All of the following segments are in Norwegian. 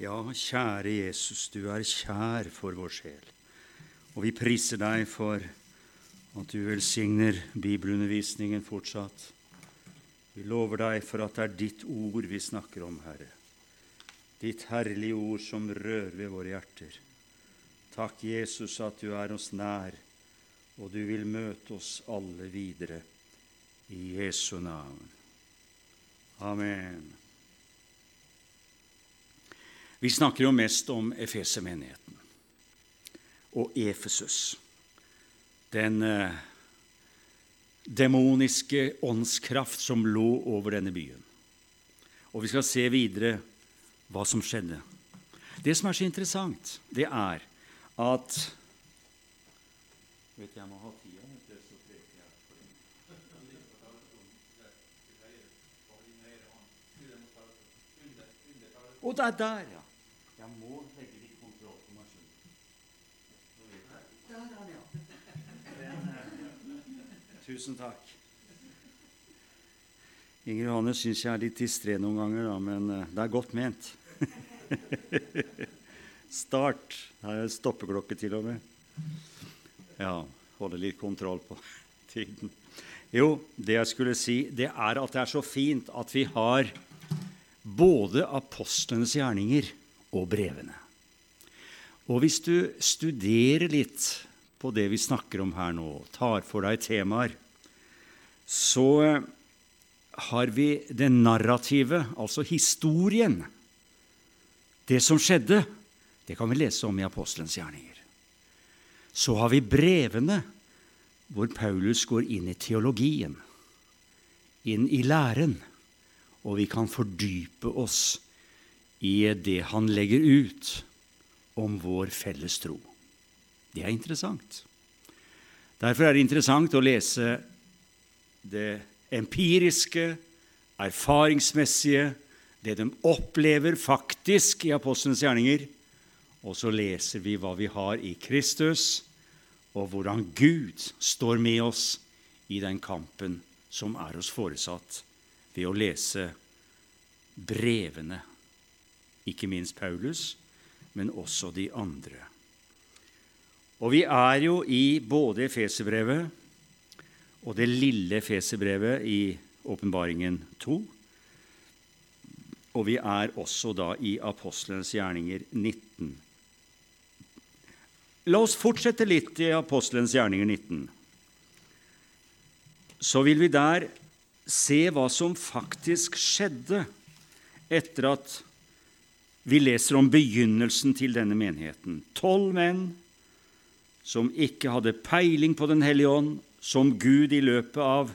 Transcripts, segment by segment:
Ja, kjære Jesus, du er kjær for vår sjel. Og vi priser deg for at du velsigner bibelundervisningen fortsatt. Vi lover deg for at det er ditt ord vi snakker om, Herre. Ditt herlige ord som rører ved våre hjerter. Takk, Jesus, at du er oss nær, og du vil møte oss alle videre. I Jesu navn. Amen. Vi snakker jo mest om Efesermenigheten og Efesus, den eh, demoniske åndskraft som lå over denne byen. Og vi skal se videre hva som skjedde. Det som er så interessant, det er at vet jeg må ha tida, Og det er der, ja. Tusen takk. Inger Johanne syns jeg er litt distré noen ganger, da, men eh, det er godt ment. Start. Her er stoppeklokke til og med. Ja, holde litt kontroll på tiden. Jo, det jeg skulle si, det er at det er så fint at vi har både apostlenes gjerninger og brevene. Og hvis du studerer litt på det vi snakker om her nå, tar for deg temaer, så har vi det narrative, altså historien. Det som skjedde, det kan vi lese om i apostelens gjerninger. Så har vi brevene, hvor Paulus går inn i teologien, inn i læren og vi kan fordype oss i det han legger ut om vår felles tro. Det er interessant. Derfor er det interessant å lese det empiriske, erfaringsmessige, det de opplever faktisk i apostlenes gjerninger, og så leser vi hva vi har i Kristus, og hvordan Gud står med oss i den kampen som er oss foresatt ved å lese brevene, ikke minst Paulus, men også de andre. Og vi er jo i både Efeserbrevet og det lille Efeserbrevet i Åpenbaringen 2. Og vi er også da i Apostlenes gjerninger 19. La oss fortsette litt i Apostlenes gjerninger 19. Så vil vi der se hva som faktisk skjedde etter at vi leser om begynnelsen til denne menigheten. Tolv menn som ikke hadde peiling på Den hellige ånd, som Gud i løpet av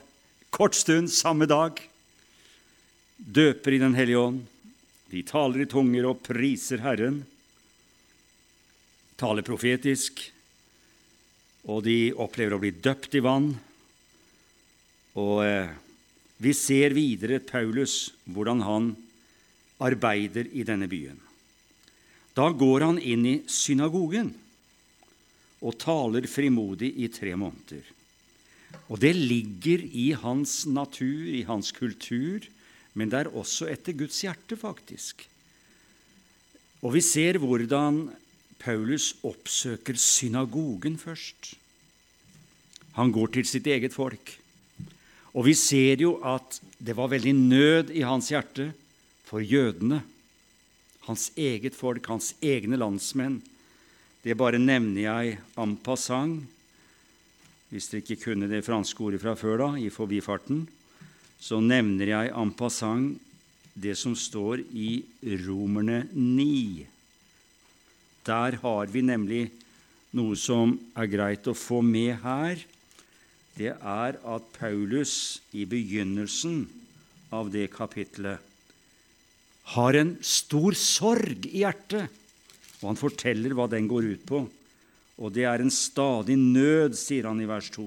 kort stund samme dag døper i Den hellige ånd. De taler i tunger og priser Herren, taler profetisk, og de opplever å bli døpt i vann. Og eh, vi ser videre Paulus, hvordan han arbeider i denne byen. Da går han inn i synagogen og taler frimodig i tre måneder. Og det ligger i hans natur, i hans kultur, men det er også etter Guds hjerte, faktisk. Og vi ser hvordan Paulus oppsøker synagogen først. Han går til sitt eget folk. Og vi ser jo at det var veldig nød i hans hjerte for jødene, hans eget folk, hans egne landsmenn. Det bare nevner jeg en passant. Hvis dere ikke kunne det franske ordet fra før, da, i forbifarten, så nevner jeg en passant det som står i Romerne 9. Der har vi nemlig noe som er greit å få med her det er at Paulus i begynnelsen av det kapitlet har en stor sorg i hjertet, og han forteller hva den går ut på. Og det er en stadig nød, sier han i vers 2.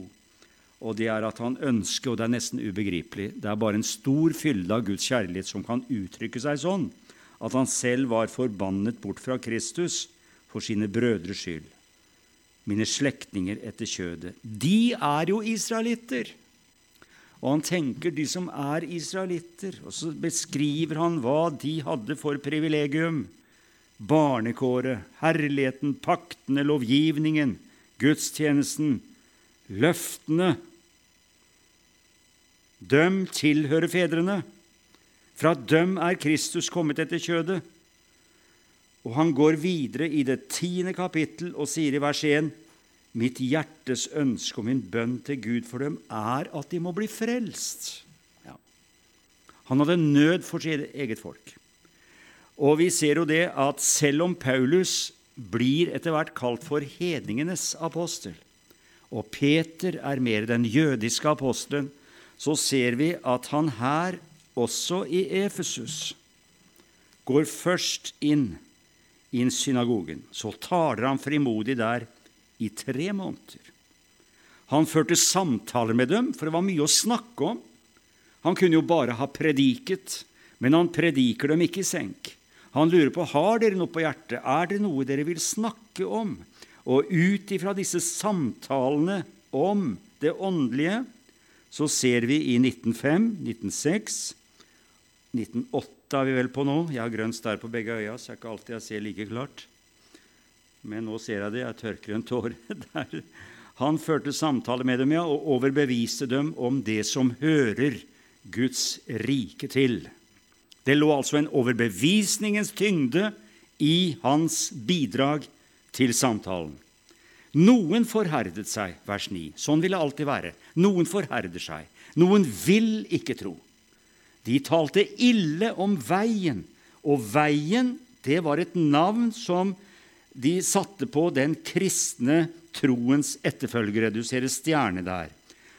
Og det er at han ønsker, og det er nesten ubegripelig Det er bare en stor fylde av Guds kjærlighet som kan uttrykke seg sånn, at han selv var forbannet bort fra Kristus for sine brødres skyld mine slektninger etter kjødet. De er jo israelitter. Og han tenker de som er israelitter, og så beskriver han hva de hadde for privilegium. Barnekåret, herligheten, paktene, lovgivningen, gudstjenesten, løftene. Døm tilhører fedrene. Fra døm er Kristus kommet etter kjødet. Og han går videre i det tiende kapittel og sier i vers 1.: Mitt hjertes ønske og min bønn til Gud for dem er at de må bli frelst. Ja. Han hadde nød for sitt eget folk. Og vi ser jo det at selv om Paulus blir etter hvert kalt for hedningenes apostel, og Peter er mer den jødiske apostelen, så ser vi at han her, også i Efesus, går først inn i synagogen. Så taler han frimodig der i tre måneder. Han førte samtaler med dem, for det var mye å snakke om. Han kunne jo bare ha prediket, men han prediker dem ikke i senk. Han lurer på har dere noe på hjertet, er det noe dere vil snakke om. Og ut ifra disse samtalene om det åndelige så ser vi i 1905, 1906, 1908 er vi vel på nå. Jeg har grønn stær på begge øya, så det er ikke alltid jeg ser like klart. Men nå ser jeg det. Jeg tørker en tåre der. Han førte samtale med dem ja, og overbeviste dem om det som hører Guds rike til. Det lå altså en overbevisningens tyngde i hans bidrag til samtalen. Noen forherdet seg, vers 9. Sånn vil det alltid være. Noen forherder seg. Noen vil ikke tro. De talte ille om veien, og veien det var et navn som de satte på den kristne troens etterfølgere. Du ser en stjerne der.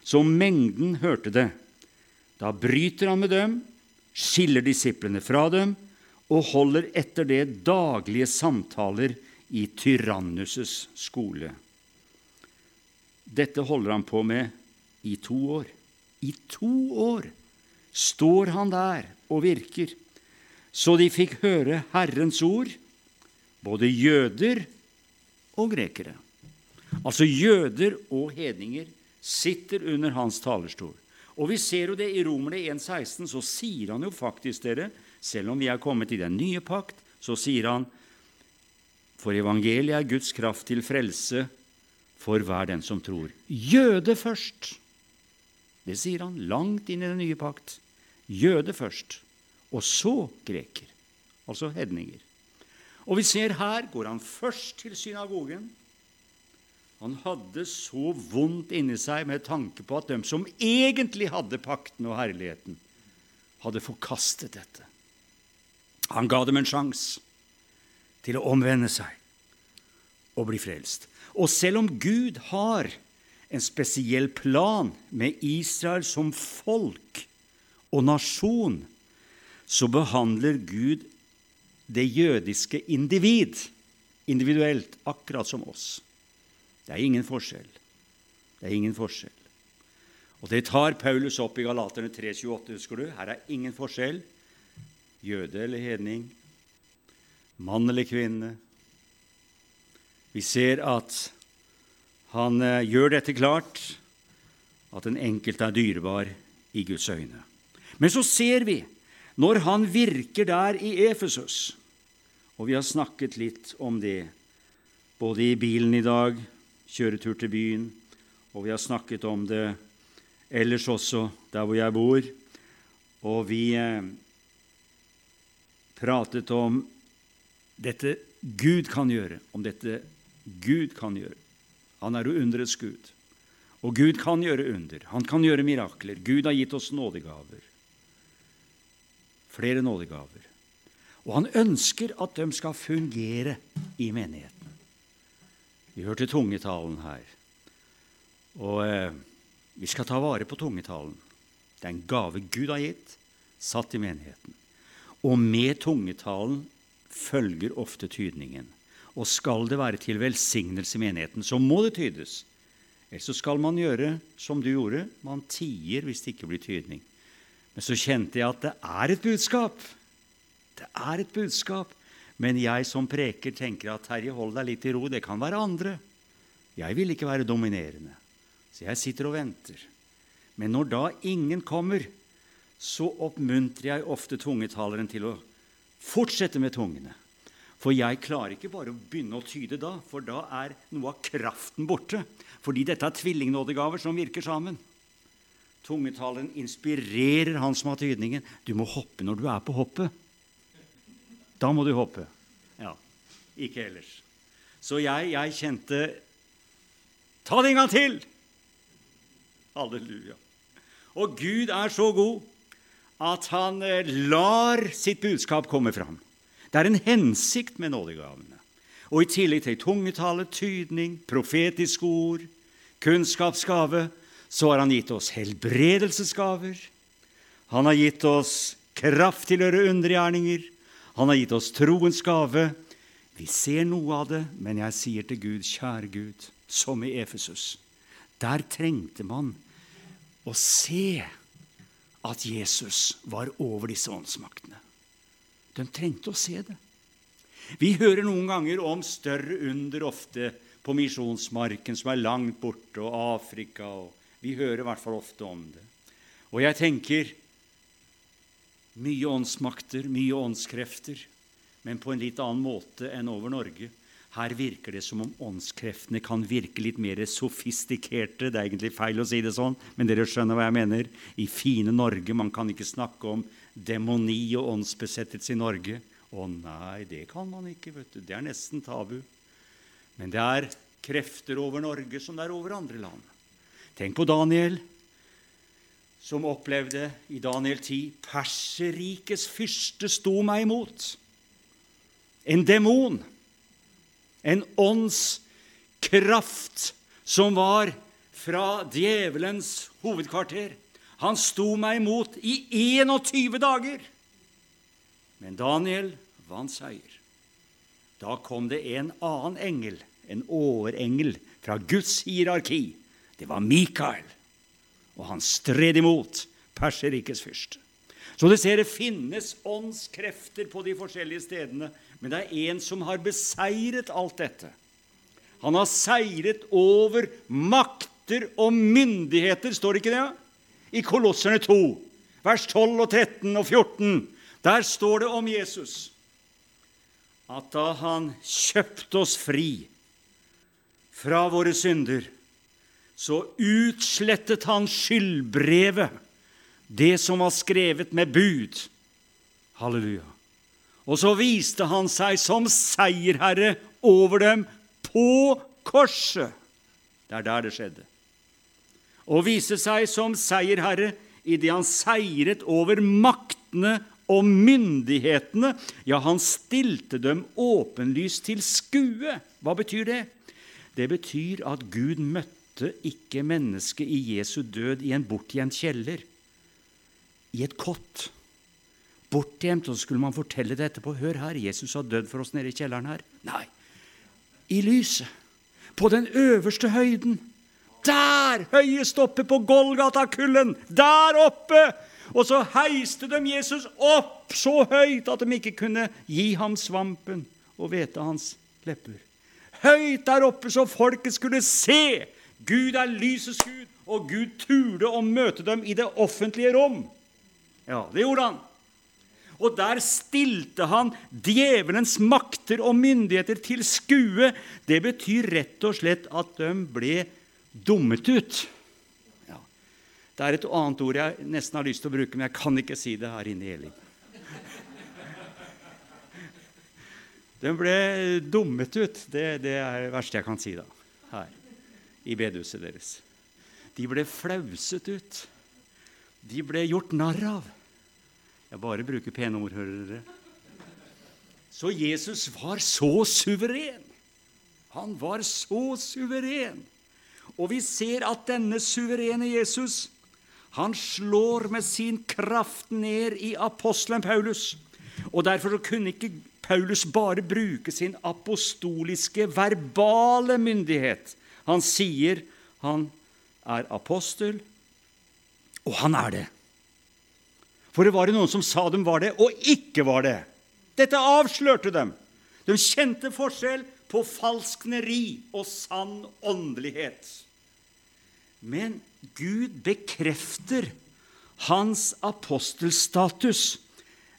Så mengden hørte det. Da bryter han med dem, skiller disiplene fra dem og holder etter det daglige samtaler i Tyrannuses skole. Dette holder han på med i to år. I to år! står han der og virker. Så de fikk høre Herrens ord, både jøder og grekere. Altså jøder og hedninger sitter under hans talerstol. Og vi ser jo det i Romerne 1,16, så sier han jo faktisk, dere, selv om vi er kommet i den nye pakt, så sier han for evangeliet er Guds kraft til frelse for hver den som tror. Jøde først. Det sier han langt inn i den nye pakt. Jøde først, og så greker, altså hedninger. Og vi ser her går han først til synagogen. Han hadde så vondt inni seg med tanke på at de som egentlig hadde pakten og herligheten, hadde forkastet dette. Han ga dem en sjanse til å omvende seg og bli frelst. Og selv om Gud har en spesiell plan med Israel som folk og nasjon, så behandler Gud det jødiske individ individuelt, akkurat som oss. Det er ingen forskjell. Det er ingen forskjell. Og Det tar Paulus opp i Galaterne 3,28, husker du? Her er ingen forskjell. Jøde eller hedning, mann eller kvinne. Vi ser at han eh, gjør dette klart, at den enkelte er dyrebar i Guds øyne. Men så ser vi, når han virker der i Efesus Og vi har snakket litt om det, både i bilen i dag, kjøretur til byen, og vi har snakket om det ellers også der hvor jeg bor. Og vi eh, pratet om dette Gud kan gjøre, om dette Gud kan gjøre. Han er jo underets Gud. Og Gud kan gjøre under. Han kan gjøre mirakler. Gud har gitt oss nådegaver. Flere nådegaver. Og han ønsker at de skal fungere i menigheten. Vi hørte tungetalen her. Og eh, vi skal ta vare på tungetalen. Det er en gave Gud har gitt, satt i menigheten. Og med tungetalen følger ofte tydningen. Og skal det være til velsignelse i menigheten, så må det tydes. Ellers så skal man gjøre som du gjorde. Man tier hvis det ikke blir tydning. Men så kjente jeg at det er et budskap. Det er et budskap. Men jeg som preker tenker at Terje, hold deg litt i ro. Det kan være andre. Jeg vil ikke være dominerende. Så jeg sitter og venter. Men når da ingen kommer, så oppmuntrer jeg ofte tungetaleren til å fortsette med tungene. For jeg klarer ikke bare å begynne å tyde da, for da er noe av kraften borte. Fordi dette er tvillingnådegaver som virker sammen. Tungetalen inspirerer han som har tydningen. Du må hoppe når du er på hoppet. Da må du hoppe. Ja, ikke ellers. Så jeg, jeg kjente Ta det en gang til! Halleluja. Og Gud er så god at han eh, lar sitt budskap komme fram. Det er en hensikt med nådegavene. Og i tillegg til tungetale, tydning, profetiske ord, kunnskapsgave, så har han gitt oss helbredelsesgaver. Han har gitt oss kraft til å gjøre undergjerninger. Han har gitt oss troens gave. Vi ser noe av det, men jeg sier til Gud, kjære Gud, som i Efesus, der trengte man å se at Jesus var over disse åndsmaktene. De trengte å se det. Vi hører noen ganger om større under ofte på misjonsmarken som er langt borte, og Afrika. og Vi hører i hvert fall ofte om det. Og jeg tenker mye åndsmakter, mye åndskrefter, men på en litt annen måte enn over Norge. Her virker det som om åndskreftene kan virke litt mer sofistikerte. Det er egentlig feil å si det sånn, men dere skjønner hva jeg mener. I fine Norge. Man kan ikke snakke om demoni og åndsbesettelse i Norge. Å nei, det kan man ikke. vet du. Det er nesten tabu. Men det er krefter over Norge som det er over andre land. Tenk på Daniel, som opplevde i Daniel 10 Perserikets fyrste sto meg imot. En demon, en åndskraft som var fra djevelens hovedkvarter. Han sto meg imot i 21 dager. Men Daniel vant seier. Da kom det en annen engel, en årengel, fra Guds hierarki. Det var Mikael, og han stred imot Perserikets fyrst. Så du ser det finnes åndskrefter på de forskjellige stedene, men det er en som har beseiret alt dette. Han har seiret over makter og myndigheter, står det ikke det? I Kolosserne 2, vers 12 og 13 og 14. Der står det om Jesus at da han kjøpte oss fri fra våre synder, så utslettet han skyldbrevet, det som var skrevet med bud. Halleluja. Og så viste han seg som seierherre over dem på korset. Det er der det skjedde. Og viste seg som seierherre idet han seiret over maktene og myndighetene. Ja, han stilte dem åpenlyst til skue. Hva betyr det? Det betyr at Gud møtte ikke mennesket i Jesu død i en bortgjemt kjeller, i et kott. Bortgjemt, og så skulle man fortelle det etterpå. Hør her, Jesus har dødd for oss nede i kjelleren her. Nei, i lyset. På den øverste høyden. Der, høyest oppe på Golgata-kullen. Der oppe og så heiste de Jesus opp så høyt at de ikke kunne gi ham svampen og vete hans lepper. Høyt der oppe så folket skulle se. Gud er lysets Gud, og Gud turde å møte dem i det offentlige rom. Ja, det gjorde han. Og der stilte han djevelens makter og myndigheter til skue. Det betyr rett og slett at de ble dummet ut. Det er et annet ord jeg nesten har lyst til å bruke, men jeg kan ikke si det her inne i Elim. De ble dummet ut. Det, det, er det verste jeg kan si da, her i bedehuset deres. De ble flauset ut. De ble gjort narr av. Jeg bare bruker pene ord, hører dere. Så Jesus var så suveren. Han var så suveren. Og vi ser at denne suverene Jesus han slår med sin kraft ned i apostelen Paulus. Og Derfor kunne ikke Paulus bare bruke sin apostoliske, verbale myndighet. Han sier han er apostel, og han er det. For det var jo noen som sa de var det, og ikke var det. Dette avslørte dem. De kjente forskjell på falskneri og sann åndelighet. Men Gud bekrefter hans apostelstatus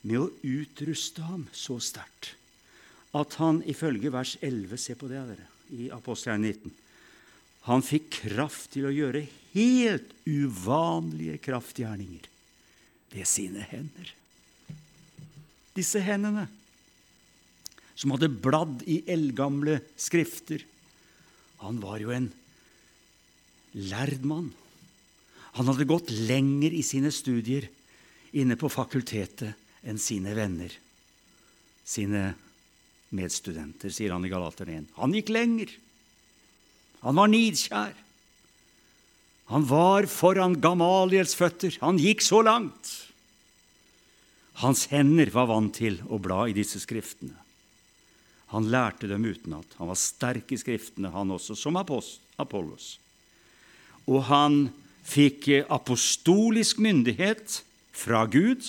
med å utruste ham så sterkt at han ifølge vers 11 Se på det, dere, i Apostelen 19. Han fikk kraft til å gjøre helt uvanlige kraftgjerninger ved sine hender. Disse hendene, som hadde bladd i eldgamle skrifter Han var jo en lærd mann. Han hadde gått lenger i sine studier inne på fakultetet enn sine venner, sine medstudenter, sier han i Galater 1. Han gikk lenger. Han var nidkjær. Han var foran Gamaliels føtter. Han gikk så langt. Hans hender var vant til å bla i disse skriftene. Han lærte dem utenat. Han var sterk i skriftene, han også, som Apollos. Og han fikk apostolisk myndighet fra Gud.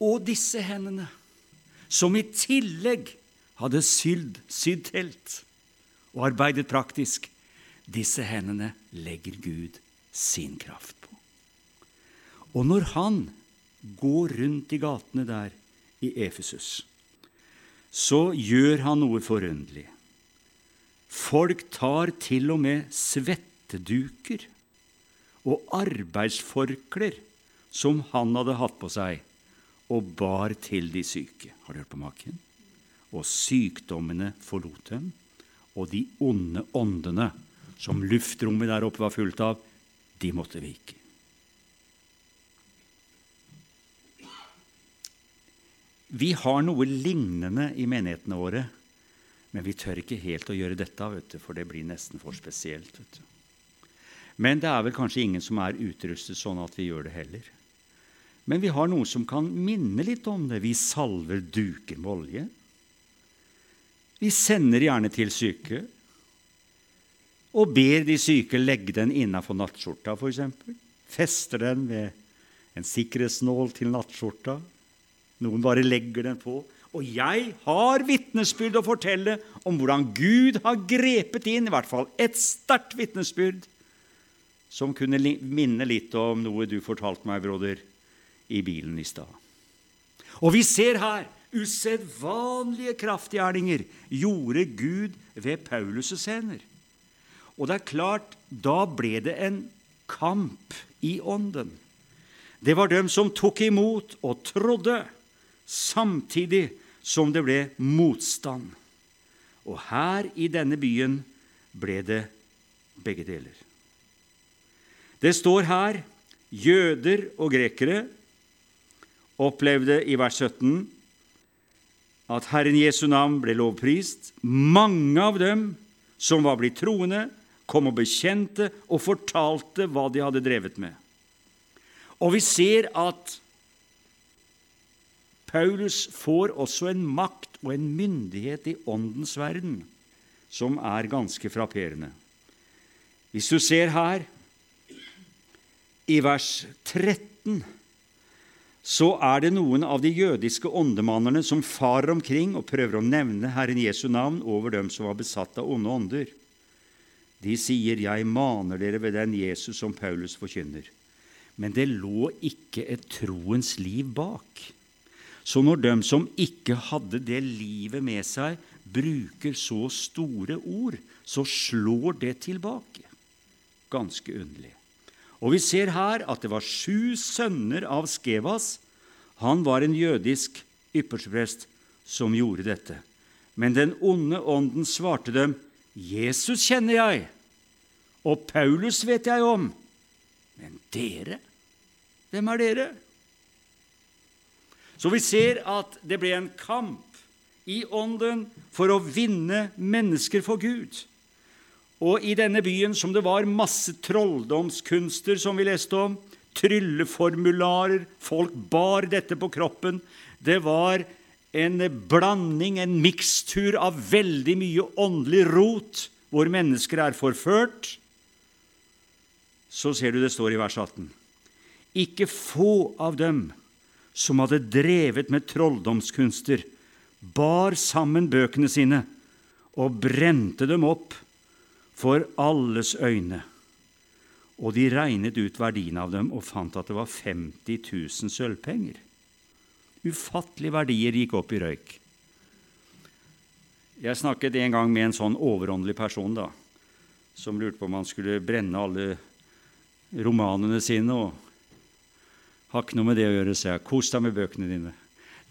Og disse hendene, som i tillegg hadde sydd, sydd telt og arbeidet praktisk, disse hendene legger Gud sin kraft på. Og når han går rundt i gatene der i Efesus, så gjør han noe forunderlig. Folk tar til og med svetteduker og arbeidsforklær som han hadde hatt på seg, og bar til de syke. Har du hørt på maken? Og sykdommene forlot dem, og de onde åndene som luftrommet der oppe var fullt av, de måtte vike. Vi har noe lignende i menighetene våre, men vi tør ikke helt å gjøre dette, du, for det blir nesten for spesielt. Men det er vel kanskje ingen som er utrustet sånn at vi gjør det heller. Men vi har noe som kan minne litt om det. Vi salver duker med olje. Vi sender gjerne til syke og ber de syke legge den innafor nattskjorta, f.eks. Fester den ved en sikkerhetsnål til nattskjorta. Noen bare legger den på. Og jeg har vitnesbyrd å fortelle om hvordan Gud har grepet inn, i hvert fall et sterkt vitnesbyrd, som kunne minne litt om noe du fortalte meg, broder, i bilen i stad. Og vi ser her usedvanlige kraftgjerninger gjorde Gud ved Paulus' hender. Og det er klart, da ble det en kamp i ånden. Det var dem som tok imot og trodde, samtidig som det ble motstand. Og her i denne byen ble det begge deler. Det står her jøder og grekere opplevde i vers 17 at Herren Jesu navn ble lovprist. Mange av dem som var blitt troende, kom og bekjente og fortalte hva de hadde drevet med. Og vi ser at Paulus får også en makt og en myndighet i åndens verden som er ganske frapperende. Hvis du ser her i vers 13 så er det noen av de jødiske åndemannerne som farer omkring og prøver å nevne Herren Jesu navn over dem som var besatt av onde ånder. De sier, 'Jeg maner dere ved den Jesus som Paulus forkynner.' Men det lå ikke et troens liv bak. Så når de som ikke hadde det livet med seg, bruker så store ord, så slår det tilbake. Ganske underlig. Og vi ser her at det var sju sønner av Skevas. Han var en jødisk yppersteprest som gjorde dette. Men den onde ånden svarte dem, 'Jesus kjenner jeg, og Paulus vet jeg om.' Men dere, hvem er dere? Så vi ser at det ble en kamp i ånden for å vinne mennesker for Gud. Og i denne byen som det var masse trolldomskunster, som vi leste om, trylleformularer, folk bar dette på kroppen. Det var en blanding, en mikstur av veldig mye åndelig rot, hvor mennesker er forført. Så ser du det står i vers 18. Ikke få av dem som hadde drevet med trolldomskunster, bar sammen bøkene sine og brente dem opp for alles øyne. Og de regnet ut verdien av dem og fant at det var 50 000 sølvpenger. Ufattelige verdier gikk opp i røyk. Jeg snakket en gang med en sånn overåndelig person da, som lurte på om han skulle brenne alle romanene sine. og Har ikke noe med det å gjøre, sa jeg. Kos deg med bøkene dine.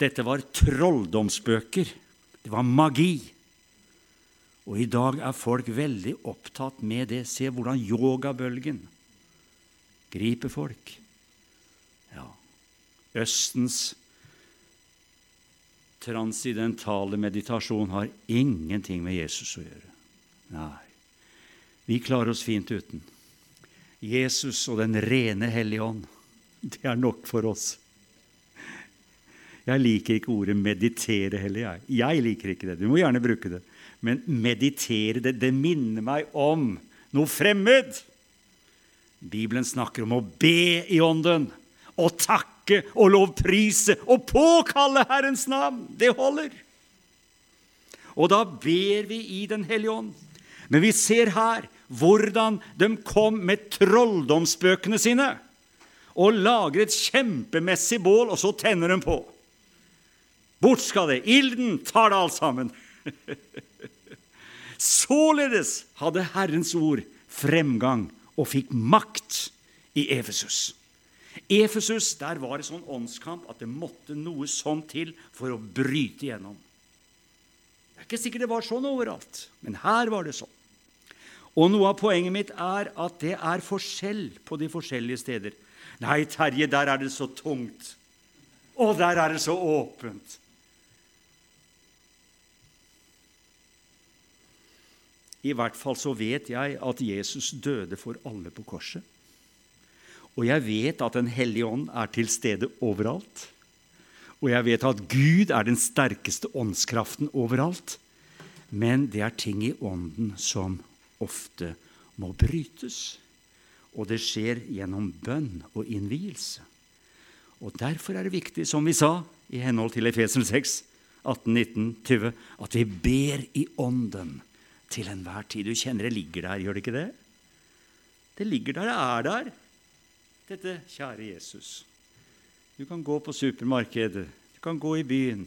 Dette var trolldomsbøker. Det var magi. Og i dag er folk veldig opptatt med det. Se hvordan yogabølgen griper folk. Ja, Østens transidentale meditasjon har ingenting med Jesus å gjøre. Nei, vi klarer oss fint uten. Jesus og Den rene hellige ånd, det er nok for oss. Jeg liker ikke ordet 'meditere' heller. Jeg. jeg liker ikke det. Du må gjerne bruke det. Men meditere, det, det minner meg om noe fremmed. Bibelen snakker om å be i ånden og takke og lovprise og påkalle Herrens navn. Det holder. Og da ber vi i Den hellige ånd. Men vi ser her hvordan de kom med trolldomsbøkene sine og lager et kjempemessig bål, og så tenner de på. Bort skal det. Ilden tar det alt sammen. Således hadde Herrens ord fremgang og fikk makt i Efesus. Efesus der var det sånn åndskamp at det måtte noe sånn til for å bryte igjennom. Det er ikke sikkert det var sånn overalt, men her var det sånn. Og noe av poenget mitt er at det er forskjell på de forskjellige steder. Nei, Terje, der er det så tungt. Og der er det så åpent. I hvert fall så vet jeg at Jesus døde for alle på korset. Og jeg vet at Den hellige ånd er til stede overalt. Og jeg vet at Gud er den sterkeste åndskraften overalt. Men det er ting i ånden som ofte må brytes. Og det skjer gjennom bønn og innvielse. Og Derfor er det viktig, som vi sa i henhold til Efesen 6, 18, 19, 20, at vi ber i ånden til enhver tid. Du kjenner det ligger der, gjør det ikke det? Det ligger der, det er der dette, kjære Jesus. Du kan gå på supermarkedet, du kan gå i byen,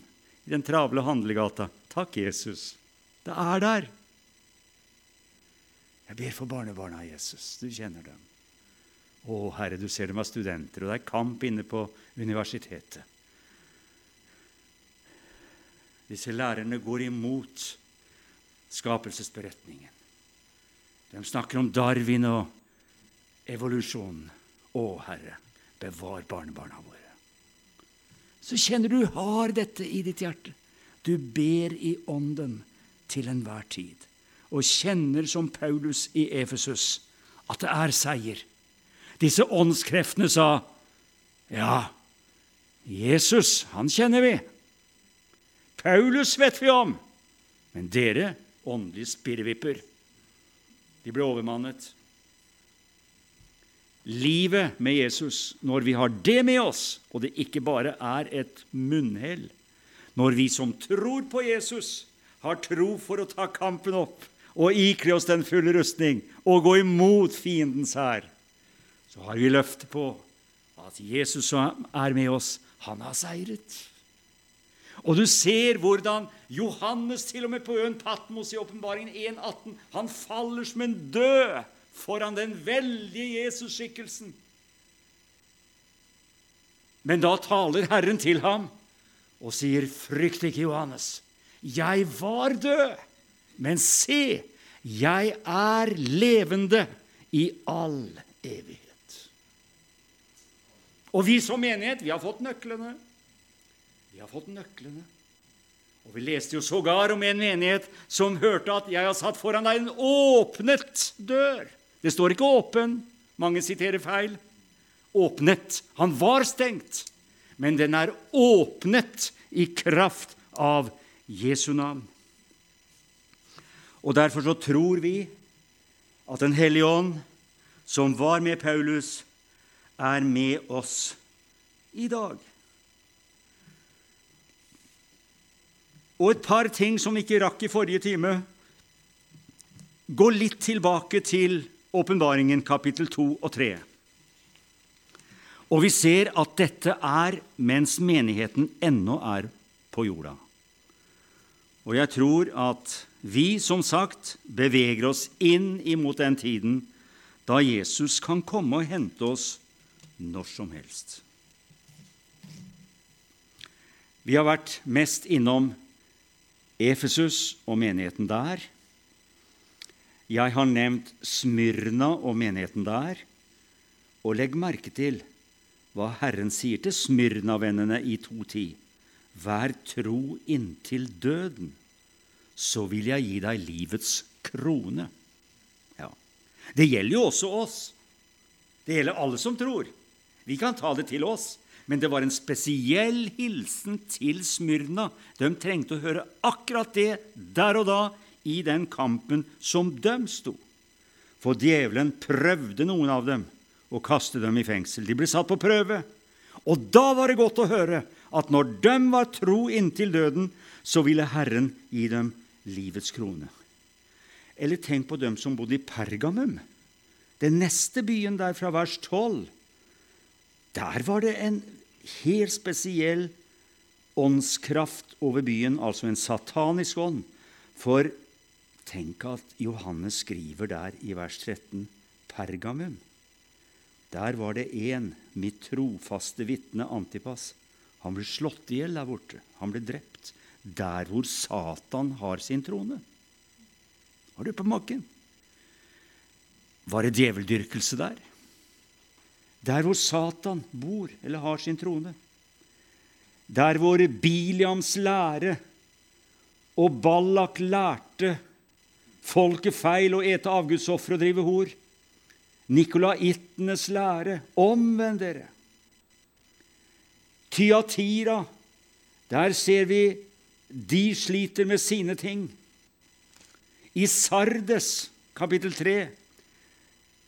i den travle handlegata. Takk, Jesus. Det er der. Jeg ber for barnebarna, Jesus. Du kjenner dem. Å, Herre, du ser dem er studenter, og det er kamp inne på universitetet. Disse lærerne går imot skapelsesberetningen. De snakker om Darwin og evolusjonen. Å, Herre, bevar barnebarna våre. Så kjenner du har dette i ditt hjerte. Du ber i ånden til enhver tid og kjenner som Paulus i Efesus at det er seier. Disse åndskreftene sa, 'Ja, Jesus, han kjenner vi. Paulus vet vi om. Men dere, åndelige spirrevipper, de ble overmannet livet med Jesus, når vi har det med oss, og det ikke bare er et munnhell Når vi som tror på Jesus, har tro for å ta kampen opp og ikle oss den fulle rustning og gå imot fiendens hær, så har vi løftet på at Jesus som er med oss, han har seiret. Og du ser hvordan Johannes, til og med på øen Patmos i åpenbaringen 1,18, han faller som en død foran den veldige Jesus-skikkelsen. Men da taler Herren til ham og sier, 'Frykt ikke, Johannes. Jeg var død, men se, jeg er levende i all evighet.' Og vi som menighet, vi har fått nøklene. Har fått nøklene. Og Vi leste jo sågar om en menighet som hørte at 'jeg har satt foran deg en åpnet dør'. Det står ikke 'åpen'. Mange siterer feil. Åpnet. Han var stengt, men den er åpnet i kraft av Jesu navn. Og Derfor så tror vi at Den hellige ånd, som var med Paulus, er med oss i dag. Og et par ting som vi ikke rakk i forrige time. Gå litt tilbake til Åpenbaringen kapittel 2 og 3. Og vi ser at dette er mens menigheten ennå er på jorda. Og jeg tror at vi, som sagt, beveger oss inn imot den tiden da Jesus kan komme og hente oss når som helst. Vi har vært mest innom Efesus og menigheten der. Jeg har nevnt Smyrna og menigheten der. Og legg merke til hva Herren sier til Smyrna-vennene i 2.10. Vær tro inntil døden, så vil jeg gi deg livets krone. Ja. Det gjelder jo også oss. Det gjelder alle som tror. Vi kan ta det til oss. Men det var en spesiell hilsen til Smyrna. De trengte å høre akkurat det der og da i den kampen som de sto. For djevelen prøvde noen av dem å kaste dem i fengsel. De ble satt på prøve. Og da var det godt å høre at når de var tro inntil døden, så ville Herren gi dem livets krone. Eller tenk på dem som bodde i Pergamum, den neste byen der fra vers 12. Der var det en helt spesiell åndskraft over byen, altså en satanisk ånd. For tenk at Johannes skriver der i vers 13 Pergamum. Der var det én, mitt trofaste vitne Antipas. Han ble slått i hjel der borte. Han ble drept der hvor Satan har sin trone. Har du på makken? Var det djeveldyrkelse der? Der hvor Satan bor eller har sin trone. Der hvor Biliams lære og Ballak lærte folket feil å ete avgudsofre og drive hor. Nikolaitenes lære omvend dere. Tyatira, der ser vi de sliter med sine ting. I Sardes, kapittel 3,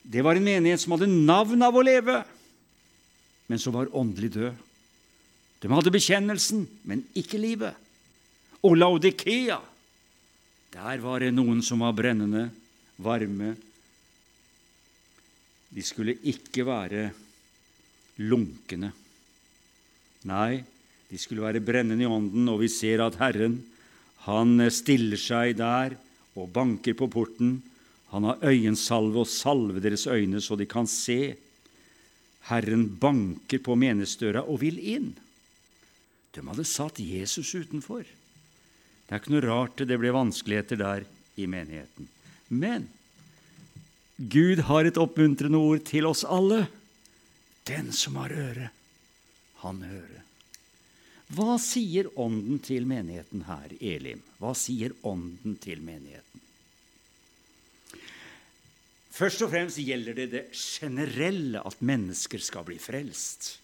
det var en menighet som hadde navn av å leve, men som var åndelig død. De hadde bekjennelsen, men ikke livet. Og Laudikea, der var det noen som var brennende, varme. De skulle ikke være lunkne. Nei, de skulle være brennende i ånden, og vi ser at Herren, han stiller seg der og banker på porten han har øyensalve og salve deres øyne, så de kan se. Herren banker på menighetsdøra og vil inn. De hadde satt Jesus utenfor. Det er ikke noe rart det ble vanskeligheter der i menigheten. Men Gud har et oppmuntrende ord til oss alle. Den som har øre, han hører. Hva sier Ånden til menigheten her, Elim? Hva sier Ånden til menigheten? Først og fremst gjelder det det generelle at mennesker skal bli frelst.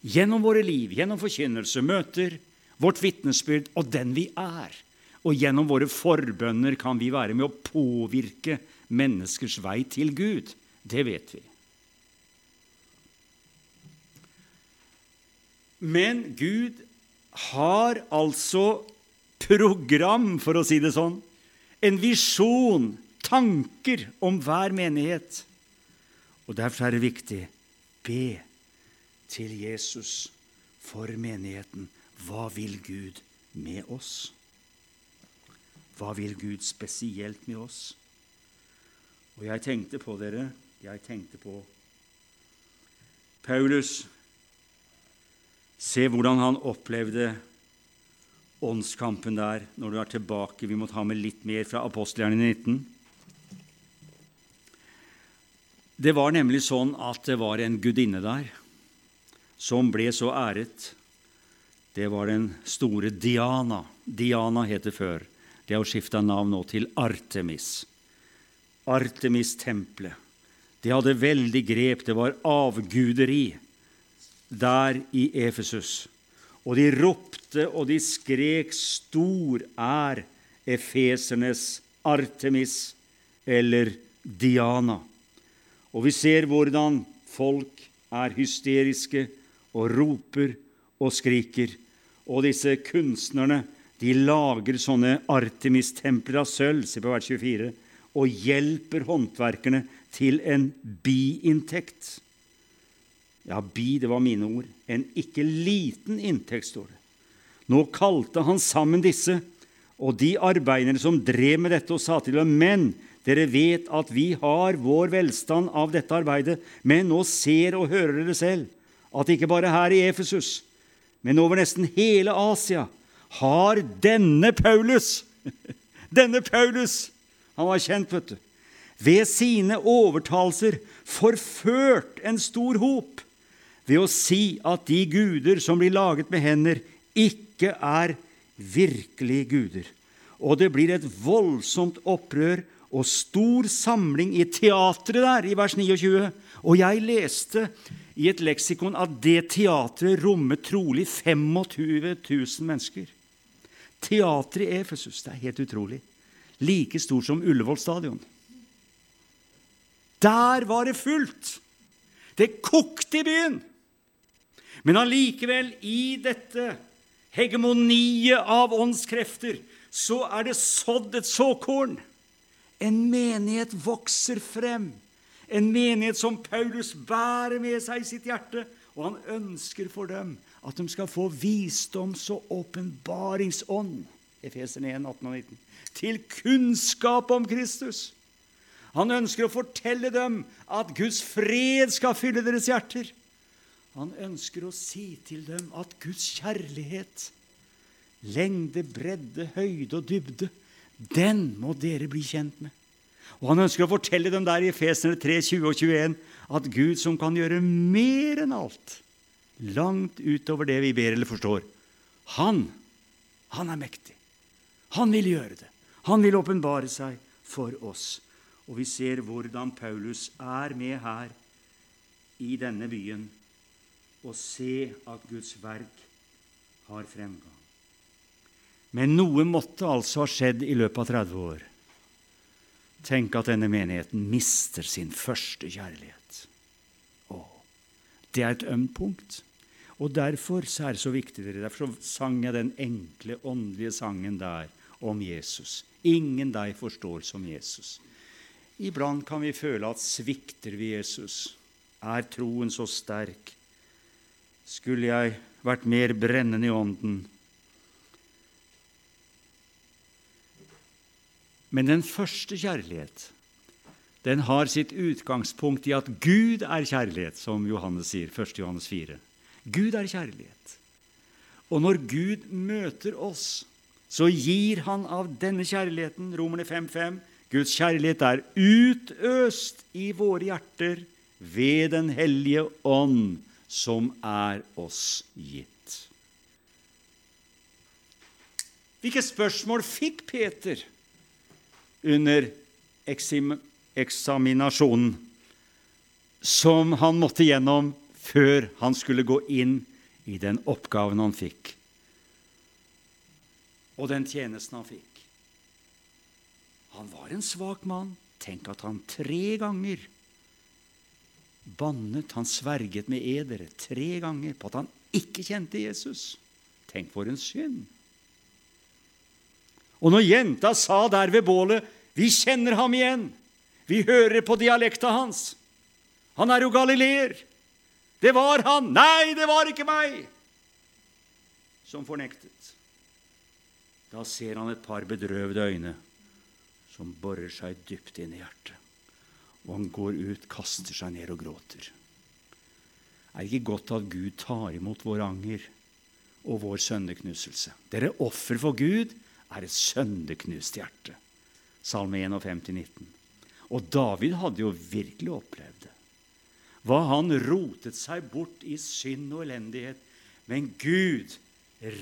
Gjennom våre liv, gjennom forkynnelse, møter, vårt vitnesbyrd og den vi er. Og gjennom våre forbønner kan vi være med å påvirke menneskers vei til Gud. Det vet vi. Men Gud har altså program, for å si det sånn. En visjon tanker om hver menighet. Og Derfor er det viktig be til Jesus for menigheten. Hva vil Gud med oss? Hva vil Gud spesielt med oss? Og jeg tenkte på dere, jeg tenkte på Paulus. Se hvordan han opplevde åndskampen der når du er tilbake. Vi må ta med litt mer fra apostelgjerne 19. Det var nemlig sånn at det var en gudinne der som ble så æret. Det var den store Diana. Diana het det før. Det har skifta navn nå til Artemis. Artemis-tempelet. Det hadde veldig grep. Det var avguderi der i Efesus. Og de ropte og de skrek 'Stor er efesernes Artemis' eller Diana. Og vi ser hvordan folk er hysteriske og roper og skriker. Og disse kunstnerne de lager sånne Artemis-templer av sølv se på vers 24, og hjelper håndverkerne til en biinntekt. Ja, bi, det var mine ord. En ikke liten inntekt, står det. Nå kalte han sammen disse Og de arbeiderne som drev med dette, og sa til dem, men dere vet at vi har vår velstand av dette arbeidet, men nå ser og hører dere selv at ikke bare her i Efesus, men over nesten hele Asia, har denne Paulus Denne Paulus Han var kjent, vet du. Ved sine overtalelser forført en stor hop ved å si at de guder som blir laget med hender, ikke er virkelige guder. Og det blir et voldsomt opprør og stor samling i teatret der, i vers 29. Og jeg leste i et leksikon at det teatret rommet trolig 25 000 mennesker. Teatret i Efesus, det er helt utrolig. Like stort som Ullevål stadion. Der var det fullt! Det kokte i byen! Men allikevel, i dette hegemoniet av åndskrefter, så er det sådd et såkorn. En menighet vokser frem. En menighet som Paulus bærer med seg i sitt hjerte. Og han ønsker for dem at de skal få visdoms- og åpenbaringsånd. Efeserne 1, 18 og 19. Til kunnskap om Kristus. Han ønsker å fortelle dem at Guds fred skal fylle deres hjerter. Han ønsker å si til dem at Guds kjærlighet, lengde, bredde, høyde og dybde, den må dere bli kjent med. Og Han ønsker å fortelle dem der i Efesene 3, 20 og 21 at Gud som kan gjøre mer enn alt, langt utover det vi ber eller forstår, han, han er mektig. Han vil gjøre det. Han vil åpenbare seg for oss. Og vi ser hvordan Paulus er med her i denne byen og se at Guds verk har fremgang. Men noe måtte altså ha skjedd i løpet av 30 år. Tenk at denne menigheten mister sin første kjærlighet. Å, det er et ømt punkt. Og derfor er det så viktig dere. Derfor sang jeg den enkle, åndelige sangen der om Jesus. Ingen deg forstår som Jesus. Iblant kan vi føle at svikter vi Jesus? Er troen så sterk? Skulle jeg vært mer brennende i ånden? Men den første kjærlighet den har sitt utgangspunkt i at Gud er kjærlighet, som Johannes sier, 1. Johannes 4. Gud er kjærlighet. Og når Gud møter oss, så gir han av denne kjærligheten, Romerne 5.5, Guds kjærlighet er utøst i våre hjerter ved Den hellige ånd, som er oss gitt. Hvilke spørsmål fikk Peter under eksaminasjonen som han måtte gjennom før han skulle gå inn i den oppgaven han fikk, og den tjenesten han fikk? Han var en svak mann. Tenk at han tre ganger bannet, han sverget med edere tre ganger på at han ikke kjente Jesus. Tenk for en synd. Og når jenta sa der ved bålet 'Vi kjenner ham igjen', vi hører på dialekta hans. Han er jo galileer. Det var han. Nei, det var ikke meg! Som fornektet. Da ser han et par bedrøvde øyne som borer seg dypt inn i hjertet og han går ut, kaster seg ned og gråter. Er det ikke godt at Gud tar imot vår anger og vår sønneknuselse? Dere offer for Gud er et søndeknust hjerte. Salme 51, 19. Og David hadde jo virkelig opplevd det. Hva han rotet seg bort i synd og elendighet. Men Gud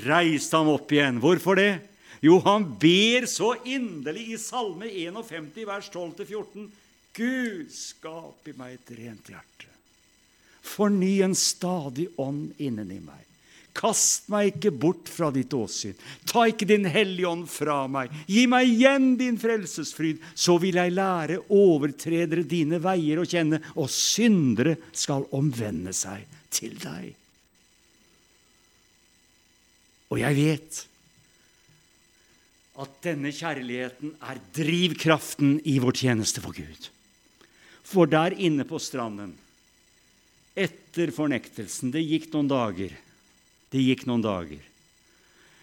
reiste ham opp igjen. Hvorfor det? Jo, han ber så inderlig i Salme 51, vers 12-14. Gud, skap i meg et rent hjerte. Forny en stadig ånd inneni meg. Kast meg ikke bort fra ditt åsyn. Ta ikke din hellige ånd fra meg. Gi meg igjen din frelsesfryd, så vil jeg lære overtredere dine veier å kjenne, og syndere skal omvende seg til deg. Og jeg vet at denne kjærligheten er drivkraften i vår tjeneste for Gud. For der inne på stranden, etter fornektelsen Det gikk noen dager. Det gikk noen dager.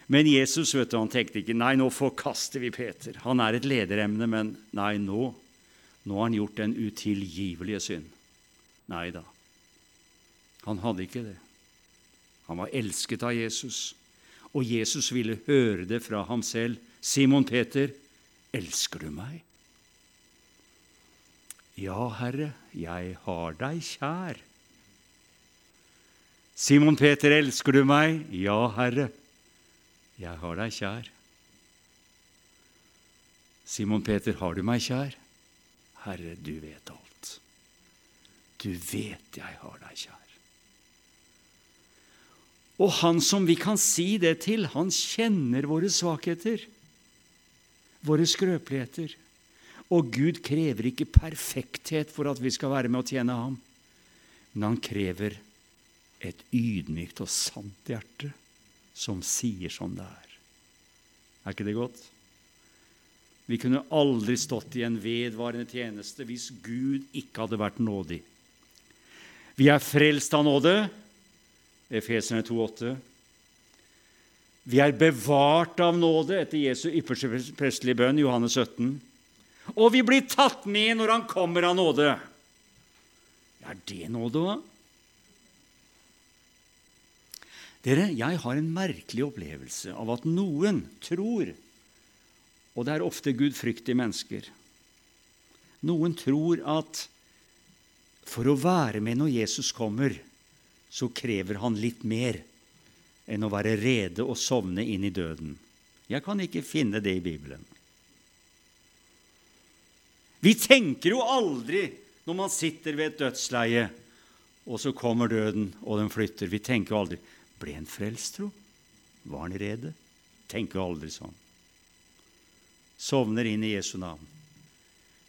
Men Jesus vet du, han tenkte ikke nei, nå forkaster vi Peter. Han er et lederemne, men nei, nå, nå har han gjort den utilgivelige synd. Nei da. Han hadde ikke det. Han var elsket av Jesus, og Jesus ville høre det fra ham selv. Simon Peter, elsker du meg? Ja, Herre, jeg har deg kjær. Simon Peter, elsker du meg? Ja, Herre, jeg har deg kjær. Simon Peter, har du meg kjær? Herre, du vet alt. Du vet jeg har deg kjær. Og han som vi kan si det til, han kjenner våre svakheter, våre skrøpeligheter. Og Gud krever ikke perfekthet for at vi skal være med å tjene ham, men han krever et ydmykt og sant hjerte som sier som det er. Er ikke det godt? Vi kunne aldri stått i en vedvarende tjeneste hvis Gud ikke hadde vært nådig. Vi er frelst av nåde, Efeserne 2,8. Vi er bevart av nåde etter Jesu ypperste prestelige bønn, Johannes 17. Og vi blir tatt med når han kommer av nåde. Er det nåde, da? Dere, jeg har en merkelig opplevelse av at noen tror, og det er ofte gudfryktige mennesker Noen tror at for å være med når Jesus kommer, så krever han litt mer enn å være rede og sovne inn i døden. Jeg kan ikke finne det i Bibelen. Vi tenker jo aldri når man sitter ved et dødsleie, og så kommer døden, og den flytter. Vi tenker jo aldri Ble han frelst, tro? Var han rede? Tenker aldri sånn. Sovner inn i Jesu navn.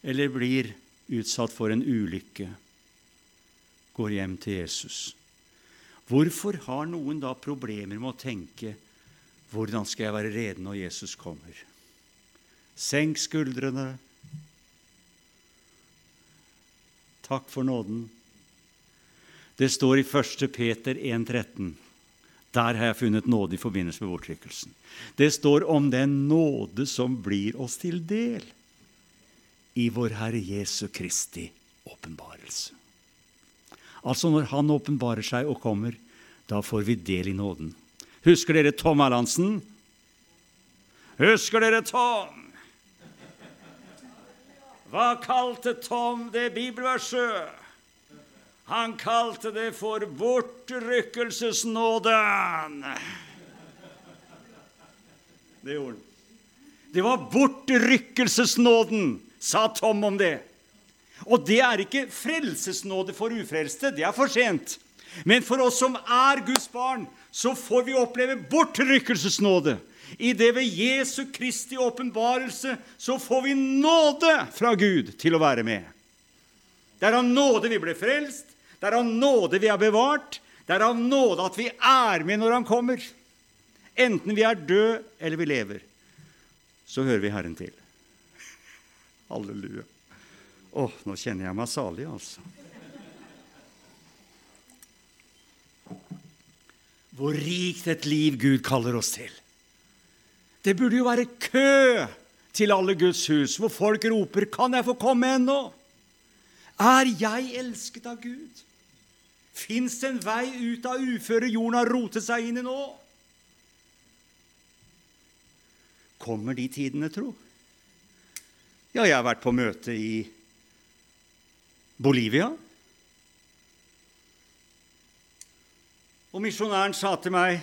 Eller blir utsatt for en ulykke. Går hjem til Jesus. Hvorfor har noen da problemer med å tenke hvordan skal jeg være rede når Jesus kommer? Senk skuldrene. Takk for nåden. Det står i 1. Peter 1,13. Der har jeg funnet nåde i forbindelse med bortrykkelsen. Det står om den nåde som blir oss til del i vår Herre Jesu Kristi åpenbarelse. Altså når Han åpenbarer seg og kommer, da får vi del i nåden. Husker dere Tom Erlandsen? Husker dere Tom? Hva kalte Tom det bibelverset? Han kalte det for bortrykkelsesnåden. Det gjorde han. Det var bortrykkelsesnåden, sa Tom om det. Og det er ikke frelsesnåde for ufrelste. Det er for sent. Men for oss som er Guds barn, så får vi oppleve bortrykkelsesnåde. I det ved Jesu Kristi åpenbarelse så får vi nåde fra Gud til å være med. Det er av nåde vi ble frelst, det er av nåde vi er bevart, det er av nåde at vi er med når Han kommer. Enten vi er døde eller vi lever, så hører vi Herren til. Halleluja. Å, nå kjenner jeg meg salig, altså. Hvor rikt et liv Gud kaller oss til. Det burde jo være kø til alle Guds hus, hvor folk roper 'Kan jeg få komme ennå?' Er jeg elsket av Gud? Fins en vei ut av uføret jorden har rotet seg inn i nå? Kommer de tidene, tro? Ja, jeg har vært på møte i Bolivia. Og misjonæren sa til meg,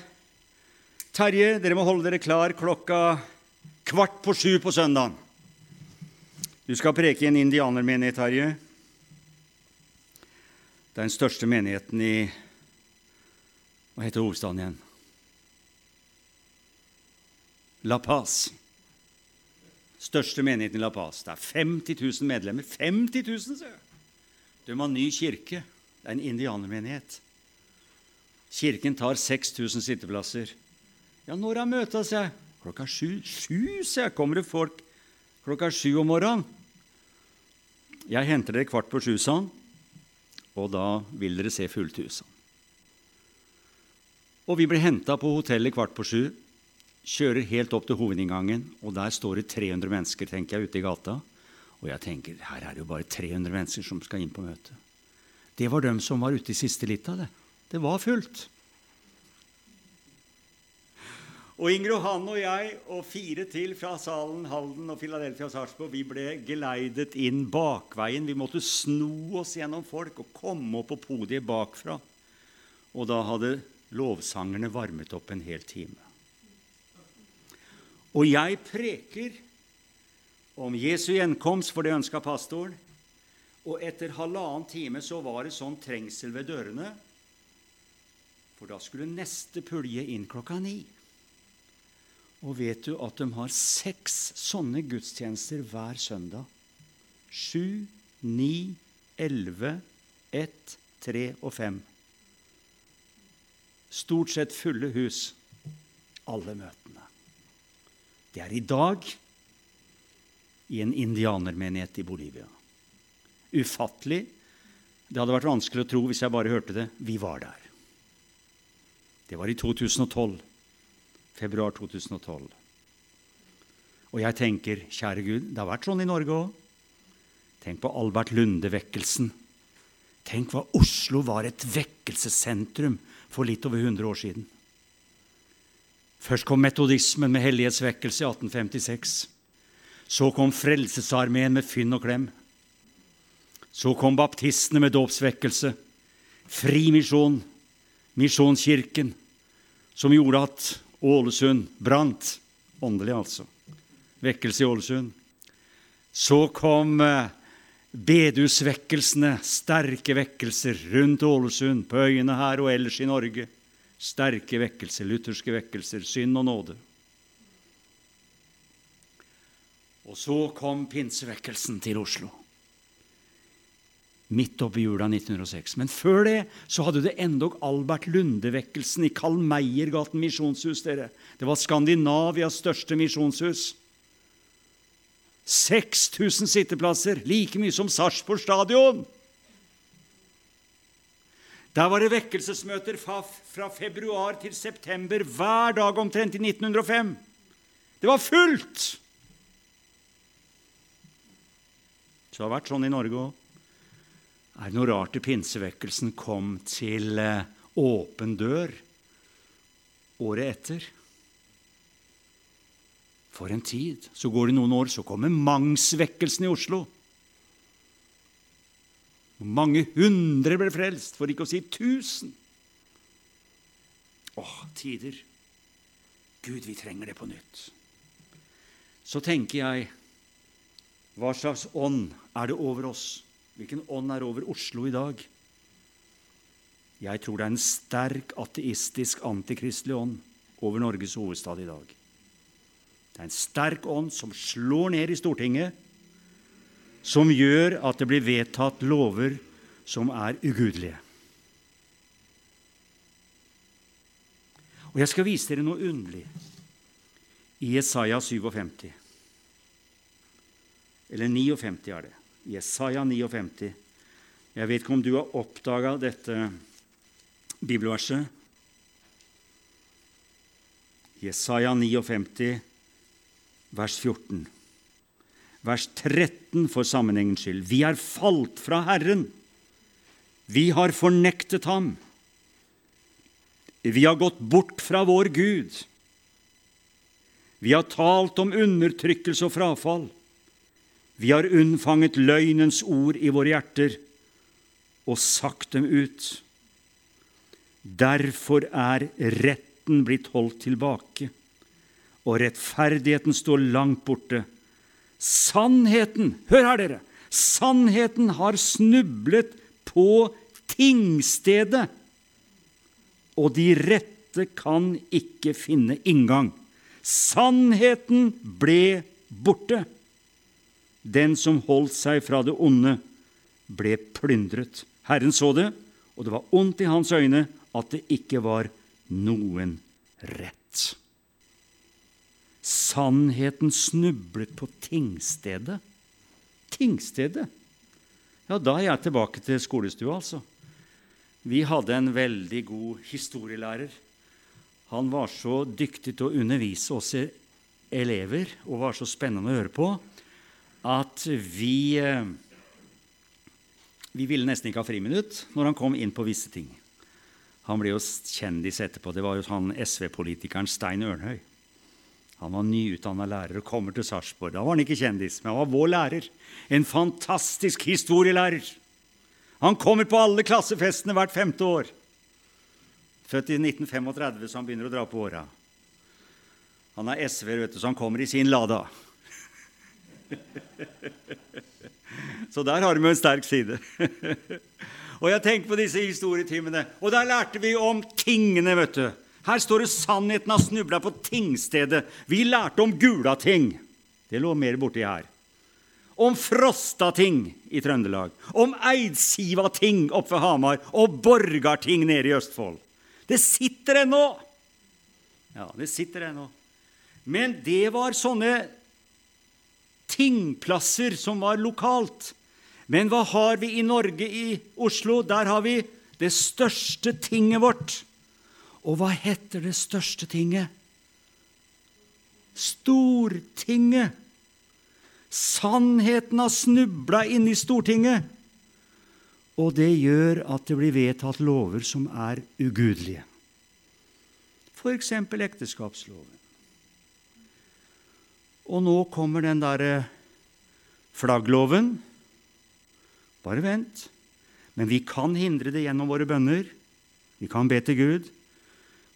'Terje, dere må holde dere klar klokka kvart på sju på søndagen.' 'Du skal preke i en indianermenighet, Terje.' Det er den største menigheten i Hva heter hovedstaden igjen? La Paz. Største menigheten i La Paz. Det er 50 000 medlemmer. 50 000, sier jeg! De har ny kirke. Det er en indianermenighet. Kirken tar 6000 sitteplasser. Ja, når er møtet, sier jeg. Klokka sju. Sju, sier jeg. Kommer det folk klokka sju om morgenen? Jeg henter dere kvart på sju, sa han. Og da vil dere se fullt hus. Og vi blir henta på hotellet kvart på sju. kjører helt opp til hovedinngangen, og der står det 300 mennesker tenker jeg, ute i gata. Og jeg tenker her er det jo bare 300 mennesker som skal inn på møtet. Det var dem som var ute i siste lita. Det. det var fullt. Og Inger Johanne og jeg og fire til fra salen Halden og Philadelphia Sarpsborg vi ble geleidet inn bakveien. Vi måtte sno oss gjennom folk og komme opp på podiet bakfra. Og da hadde lovsangerne varmet opp en hel time. Og jeg preker om Jesu gjenkomst, for det ønska pastoren. Og etter halvannen time så var det sånn trengsel ved dørene. For da skulle neste pulje inn klokka ni. Og vet du at de har seks sånne gudstjenester hver søndag? Sju, ni, elleve, ett, tre og fem. Stort sett fulle hus, alle møtene. Det er i dag i en indianermenighet i Bolivia. Ufattelig. Det hadde vært vanskelig å tro hvis jeg bare hørte det. Vi var der. Det var i 2012. Februar 2012. Og jeg tenker, kjære Gud, det har vært sånn i Norge òg. Tenk på Albert Lunde-vekkelsen. Tenk hva Oslo var et vekkelsessentrum for litt over 100 år siden. Først kom metodismen med hellighetsvekkelse i 1856. Så kom Frelsesarmeen med fynn og klem. Så kom baptistene med dåpsvekkelse. Frimisjon, Misjonskirken, som gjorde at Ålesund brant. Åndelig, altså. Vekkelse i Ålesund. Så kom bedusvekkelsene, bedehusvekkelsene, sterke vekkelser rundt Ålesund, på øyene her og ellers i Norge. Sterke vekkelser, lutherske vekkelser, synd og nåde. Og så kom pinsevekkelsen til Oslo. Midt oppi jula 1906. Men før det så hadde det endog Albert Lunde-vekkelsen i Karl Meiergaten misjonshus. dere. Det var Skandinavias største misjonshus. 6000 sitteplasser, like mye som Sarpsborg stadion. Der var det vekkelsesmøter fra, februar til september hver dag omtrent i 1905. Det var fullt! Så det har vært sånn i Norge òg. Er det noe rart at pinsevekkelsen kom til eh, åpen dør året etter? For en tid. Så går det noen år, så kommer Mangsvekkelsen i Oslo. Mange hundre ble frelst, for ikke å si tusen. Åh, tider. Gud, vi trenger det på nytt. Så tenker jeg hva slags ånd er det over oss? Hvilken ånd er over Oslo i dag? Jeg tror det er en sterk ateistisk, antikristelig ånd over Norges hovedstad i dag. Det er en sterk ånd som slår ned i Stortinget, som gjør at det blir vedtatt lover som er ugudelige. Og Jeg skal vise dere noe underlig i Jesaja 57. Eller 59 er det. Jesaja 59. Jeg vet ikke om du har oppdaga dette bibelverset. Jesaja 59, vers 14 vers 13 for sammenhengens skyld. Vi er falt fra Herren. Vi har fornektet ham. Vi har gått bort fra vår Gud. Vi har talt om undertrykkelse og frafall. Vi har unnfanget løgnens ord i våre hjerter og sagt dem ut. Derfor er retten blitt holdt tilbake, og rettferdigheten står langt borte. Sannheten Hør her, dere! Sannheten har snublet på tingstedet, og de rette kan ikke finne inngang. Sannheten ble borte. Den som holdt seg fra det onde, ble plyndret. Herren så det, og det var ondt i hans øyne at det ikke var noen rett. Sannheten snublet på tingstedet. Tingstedet? Ja, da er jeg tilbake til skolestua, altså. Vi hadde en veldig god historielærer. han var så dyktig til å undervise oss elever og var så spennende å høre på at vi, eh, vi ville nesten ikke ha friminutt når han kom inn på visse ting. Han ble jo kjendis etterpå. Det var jo han SV-politikeren Stein Ørnhøi. Han var nyutdanna lærer og kommer til Sarpsborg. Da var han ikke kjendis, men han var vår lærer. En fantastisk historielærer. Han kommer på alle klassefestene hvert femte år. Født i 1935, så han begynner å dra på åra. Han er SV-er, så han kommer i sin Lada. Så der har vi en sterk side. Og jeg tenker på disse historietimene, og der lærte vi om tingene, vet du. Her står det 'sannheten har snubla på tingstedet'. Vi lærte om Gulating. Det lå mer borti her. Om Frostating i Trøndelag. Om Eidsivating oppe ved Hamar. Og Borgarting nede i Østfold. Det sitter ennå! Ja, det sitter ennå. Men det var sånne tingplasser som var lokalt. Men hva har vi i Norge, i Oslo? Der har vi det største tinget vårt. Og hva heter det største tinget? Stortinget. Sannheten har snubla inn i Stortinget. Og det gjør at det blir vedtatt lover som er ugudelige. F.eks. ekteskapsloven. Og nå kommer den derre flaggloven. Bare vent. Men vi kan hindre det gjennom våre bønner. Vi kan be til Gud.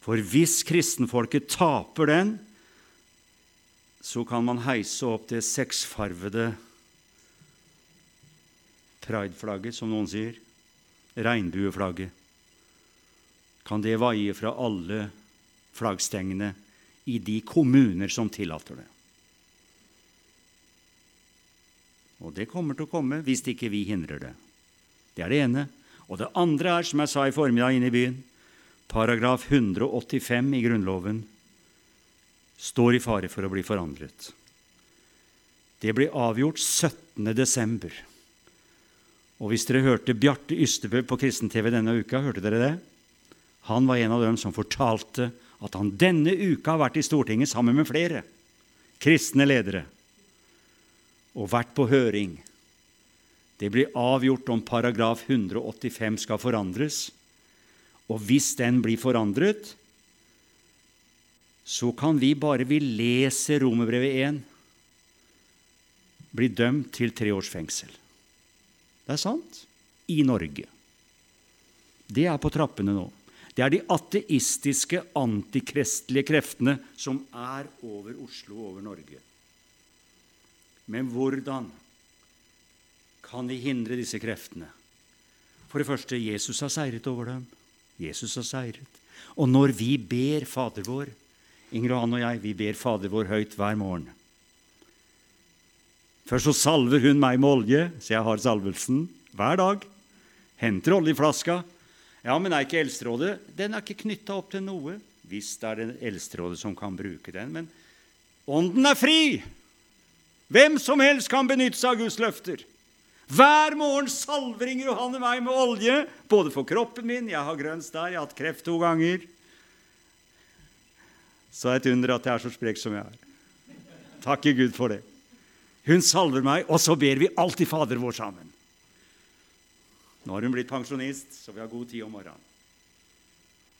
For hvis kristenfolket taper den, så kan man heise opp det seksfarvede prideflagget, som noen sier. Regnbueflagget. Kan det vaie fra alle flaggstengene i de kommuner som tillater det. Og det kommer til å komme hvis ikke vi hindrer det. Det er det ene. Og det andre er, som jeg sa i formiddag inne i byen, paragraf 185 i Grunnloven står i fare for å bli forandret. Det blir avgjort 17. desember. Og hvis dere hørte Bjarte Ystebø på Kristen-TV denne uka, hørte dere det? Han var en av dem som fortalte at han denne uka har vært i Stortinget sammen med flere kristne ledere og vært på høring. Det blir avgjort om paragraf 185 skal forandres. Og hvis den blir forandret, så kan vi bare vi leser Romerbrevet 1, bli dømt til tre års fengsel. Det er sant i Norge. Det er på trappene nå. Det er de ateistiske, antikristelige kreftene som er over Oslo og over Norge. Men hvordan kan vi hindre disse kreftene? For det første, Jesus har seiret over dem. Jesus har seiret. Og når vi ber Fader vår Inger Johan og jeg vi ber Fader vår høyt hver morgen. Først så salver hun meg med olje, så jeg har salvelsen hver dag. Henter oljeflaska. Ja, men er ikke Eldsterådet Den er ikke knytta opp til noe. Visst er det Eldsterådet som kan bruke den, men ånden er fri! Hvem som helst kan benytte seg av Guds løfter. Hver morgen salver Inger Johanne meg med olje, både for kroppen min Jeg har grønn der, jeg har hatt kreft to ganger. Så er det et under at jeg er så sprek som jeg er. Takke Gud for det. Hun salver meg, og så ber vi alltid Fader vår sammen. Nå har hun blitt pensjonist, så vi har god tid om morgenen.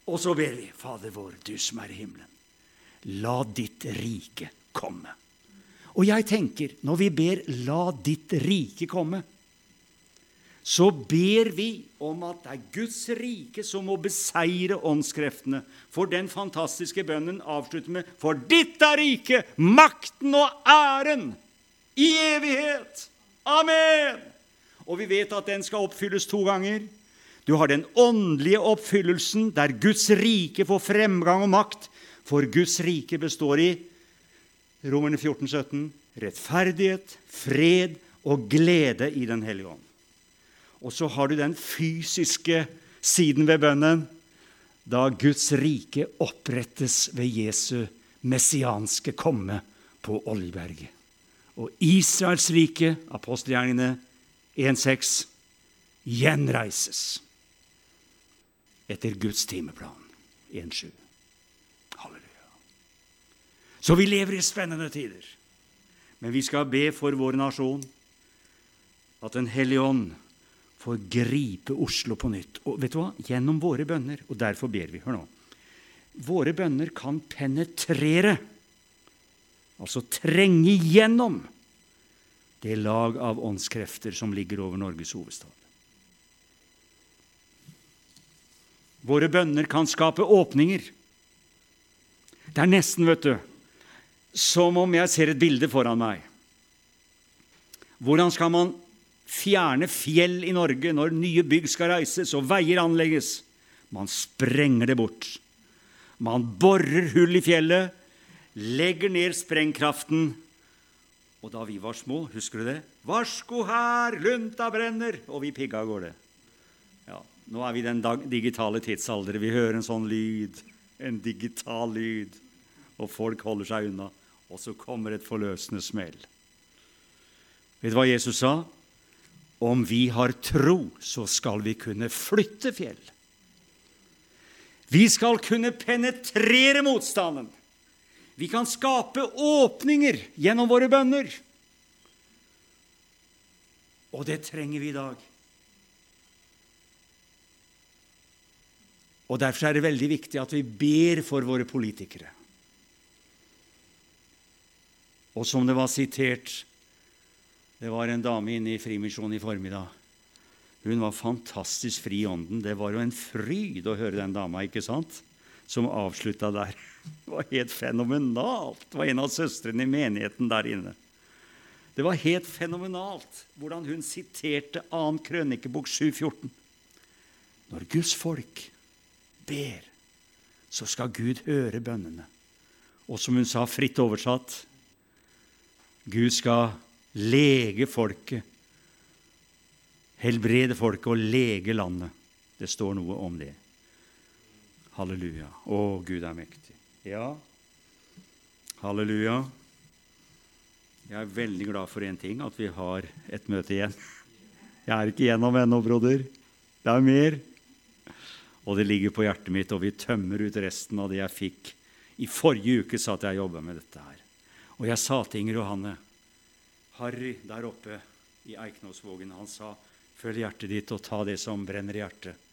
Og så ber vi Fader vår, du som er i himmelen. La ditt rike komme. Og jeg tenker, når vi ber 'La ditt rike komme', så ber vi om at det er Guds rike som må beseire åndskreftene. For den fantastiske bønnen avslutter med 'For ditt er riket, makten og æren i evighet'. Amen! Og vi vet at den skal oppfylles to ganger. Du har den åndelige oppfyllelsen, der Guds rike får fremgang og makt. For Guds rike består i Romerne 14, 17, rettferdighet, fred og glede i Den hellige ånd. Og så har du den fysiske siden ved bønnen, da Guds rike opprettes ved Jesu messianske komme på Oljeberget. Og Israels rike, apostelgjerningene 1,6, gjenreises etter Guds timeplan 1,7. Så vi lever i spennende tider. Men vi skal be for vår nasjon at Den hellige ånd får gripe Oslo på nytt. Og vet du hva? Gjennom våre bønner. Og derfor ber vi. Hør nå. Våre bønner kan penetrere, altså trenge igjennom, det lag av åndskrefter som ligger over Norges hovedstad. Våre bønner kan skape åpninger. Det er nesten, vet du, som om jeg ser et bilde foran meg. Hvordan skal man fjerne fjell i Norge når nye bygg skal reises og veier anlegges? Man sprenger det bort. Man borer hull i fjellet, legger ned sprengkraften. Og da vi var små, husker du det? Varsko her, lunta brenner! Og vi pigga av gårde. Ja, nå er vi i den digitale tidsalder. Vi hører en sånn lyd. En digital lyd. Og folk holder seg unna. Og så kommer et forløsende smell. Vet du hva Jesus sa? Om vi har tro, så skal vi kunne flytte fjell. Vi skal kunne penetrere motstanden. Vi kan skape åpninger gjennom våre bønner. Og det trenger vi i dag. Og Derfor er det veldig viktig at vi ber for våre politikere. Og som det var sitert Det var en dame inne i Frimisjonen i formiddag. Hun var fantastisk fri i ånden. Det var jo en fryd å høre den dama, ikke sant? Som avslutta der. Det var helt fenomenalt. Det var en av søstrene i menigheten der inne. Det var helt fenomenalt hvordan hun siterte 2. krønikebok 7,14. Når Guds folk ber, så skal Gud høre bønnene. Og som hun sa fritt oversatt Gud skal lege folket, helbrede folket og lege landet. Det står noe om det. Halleluja. Å, Gud er mektig. Ja, halleluja. Jeg er veldig glad for én ting, at vi har et møte igjen. Jeg er ikke gjennom ennå, broder. Det er mer. Og det ligger på hjertet mitt, og vi tømmer ut resten av det jeg fikk. I forrige uke satt jeg og med dette her. Og jeg sa til Inger Johanne Harry der oppe i Eiknåsvågen, han sa, 'Følg hjertet ditt og ta det som brenner i hjertet'.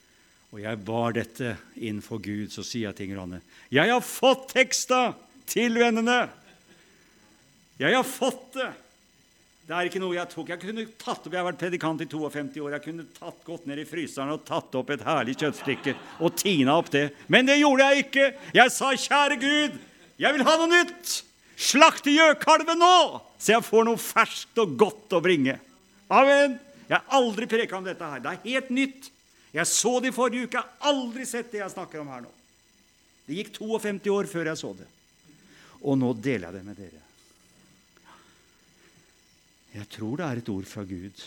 Og jeg bar dette inn for Gud. Så sier jeg til Inger Johanne, 'Jeg har fått teksta til vennene!' Jeg har fått det! Det er ikke noe jeg tok. Jeg kunne tatt opp, jeg har vært predikant i 52 år. Jeg kunne tatt, gått ned i fryseren og tatt opp et herlig kjøttstykke og tina opp det. Men det gjorde jeg ikke. Jeg sa, 'Kjære Gud, jeg vil ha noe nytt!' Slakte gjøkalven nå, så jeg får noe ferskt og godt å bringe. Amen. Jeg har aldri preka om dette her. Det er helt nytt. Jeg så det i forrige uke. Jeg har aldri sett det jeg snakker om her nå. Det gikk 52 år før jeg så det. Og nå deler jeg det med dere. Jeg tror det er et ord fra Gud.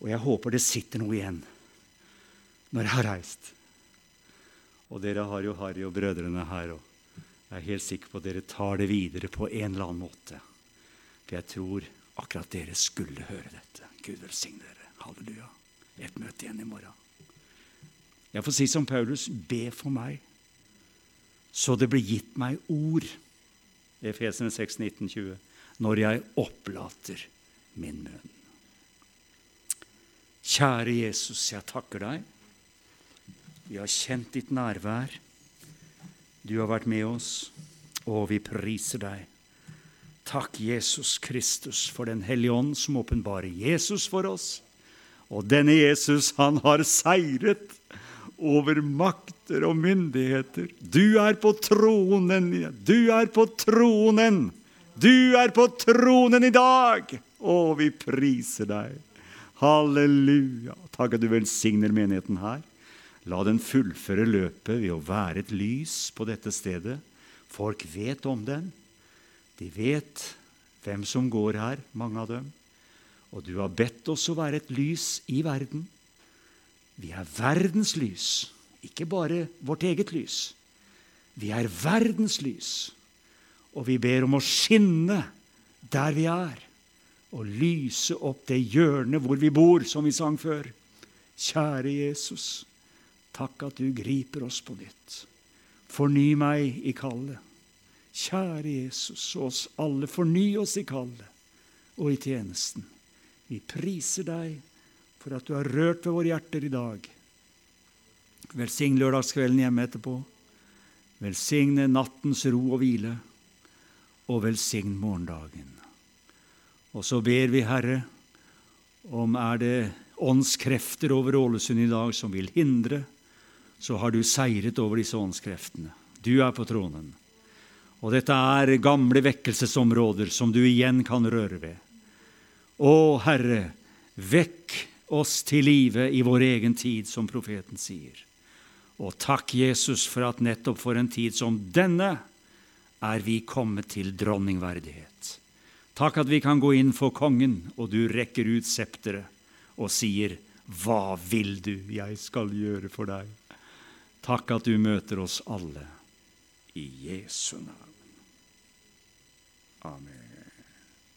Og jeg håper det sitter noe igjen når jeg har reist. Og dere har jo Harry og brødrene her òg. Jeg er helt sikker på at dere tar det videre på en eller annen måte. For jeg tror akkurat dere skulle høre dette. Gud velsigne dere. Halleluja. Et møte igjen i morgen. Jeg får si som Paulus, be for meg, så det blir gitt meg ord. Efesene 6, 19, 20. Når jeg opplater min munn. Kjære Jesus, jeg takker deg. Vi har kjent ditt nærvær. Du har vært med oss, og vi priser deg. Takk, Jesus Kristus, for Den hellige ånd som åpenbarer Jesus for oss. Og denne Jesus, han har seiret over makter og myndigheter. Du er på tronen. Du er på tronen. Du er på tronen i dag. Å, vi priser deg. Halleluja. Takk at du velsigner menigheten her. La den fullføre løpet ved å være et lys på dette stedet. Folk vet om den. De vet hvem som går her, mange av dem. Og du har bedt oss å være et lys i verden. Vi er verdens lys, ikke bare vårt eget lys. Vi er verdens lys, og vi ber om å skinne der vi er, og lyse opp det hjørnet hvor vi bor, som vi sang før. Kjære Jesus. Takk at du griper oss på nytt. Forny meg i kallet. Kjære Jesus, oss alle, forny oss i kallet og i tjenesten. Vi priser deg for at du har rørt ved våre hjerter i dag. Velsign lørdagskvelden hjemme etterpå. Velsigne nattens ro og hvile, og velsign morgendagen. Og så ber vi, Herre, om er det åndskrefter over Ålesund i dag som vil hindre, så har du seiret over disse åndskreftene. Du er på tronen. Og dette er gamle vekkelsesområder som du igjen kan røre ved. Å, Herre, vekk oss til live i vår egen tid, som profeten sier. Og takk, Jesus, for at nettopp for en tid som denne er vi kommet til dronningverdighet. Takk at vi kan gå inn for kongen, og du rekker ut septeret og sier, Hva vil du jeg skal gjøre for deg? Takk at du møter oss alle. I Jesu navn. Amen.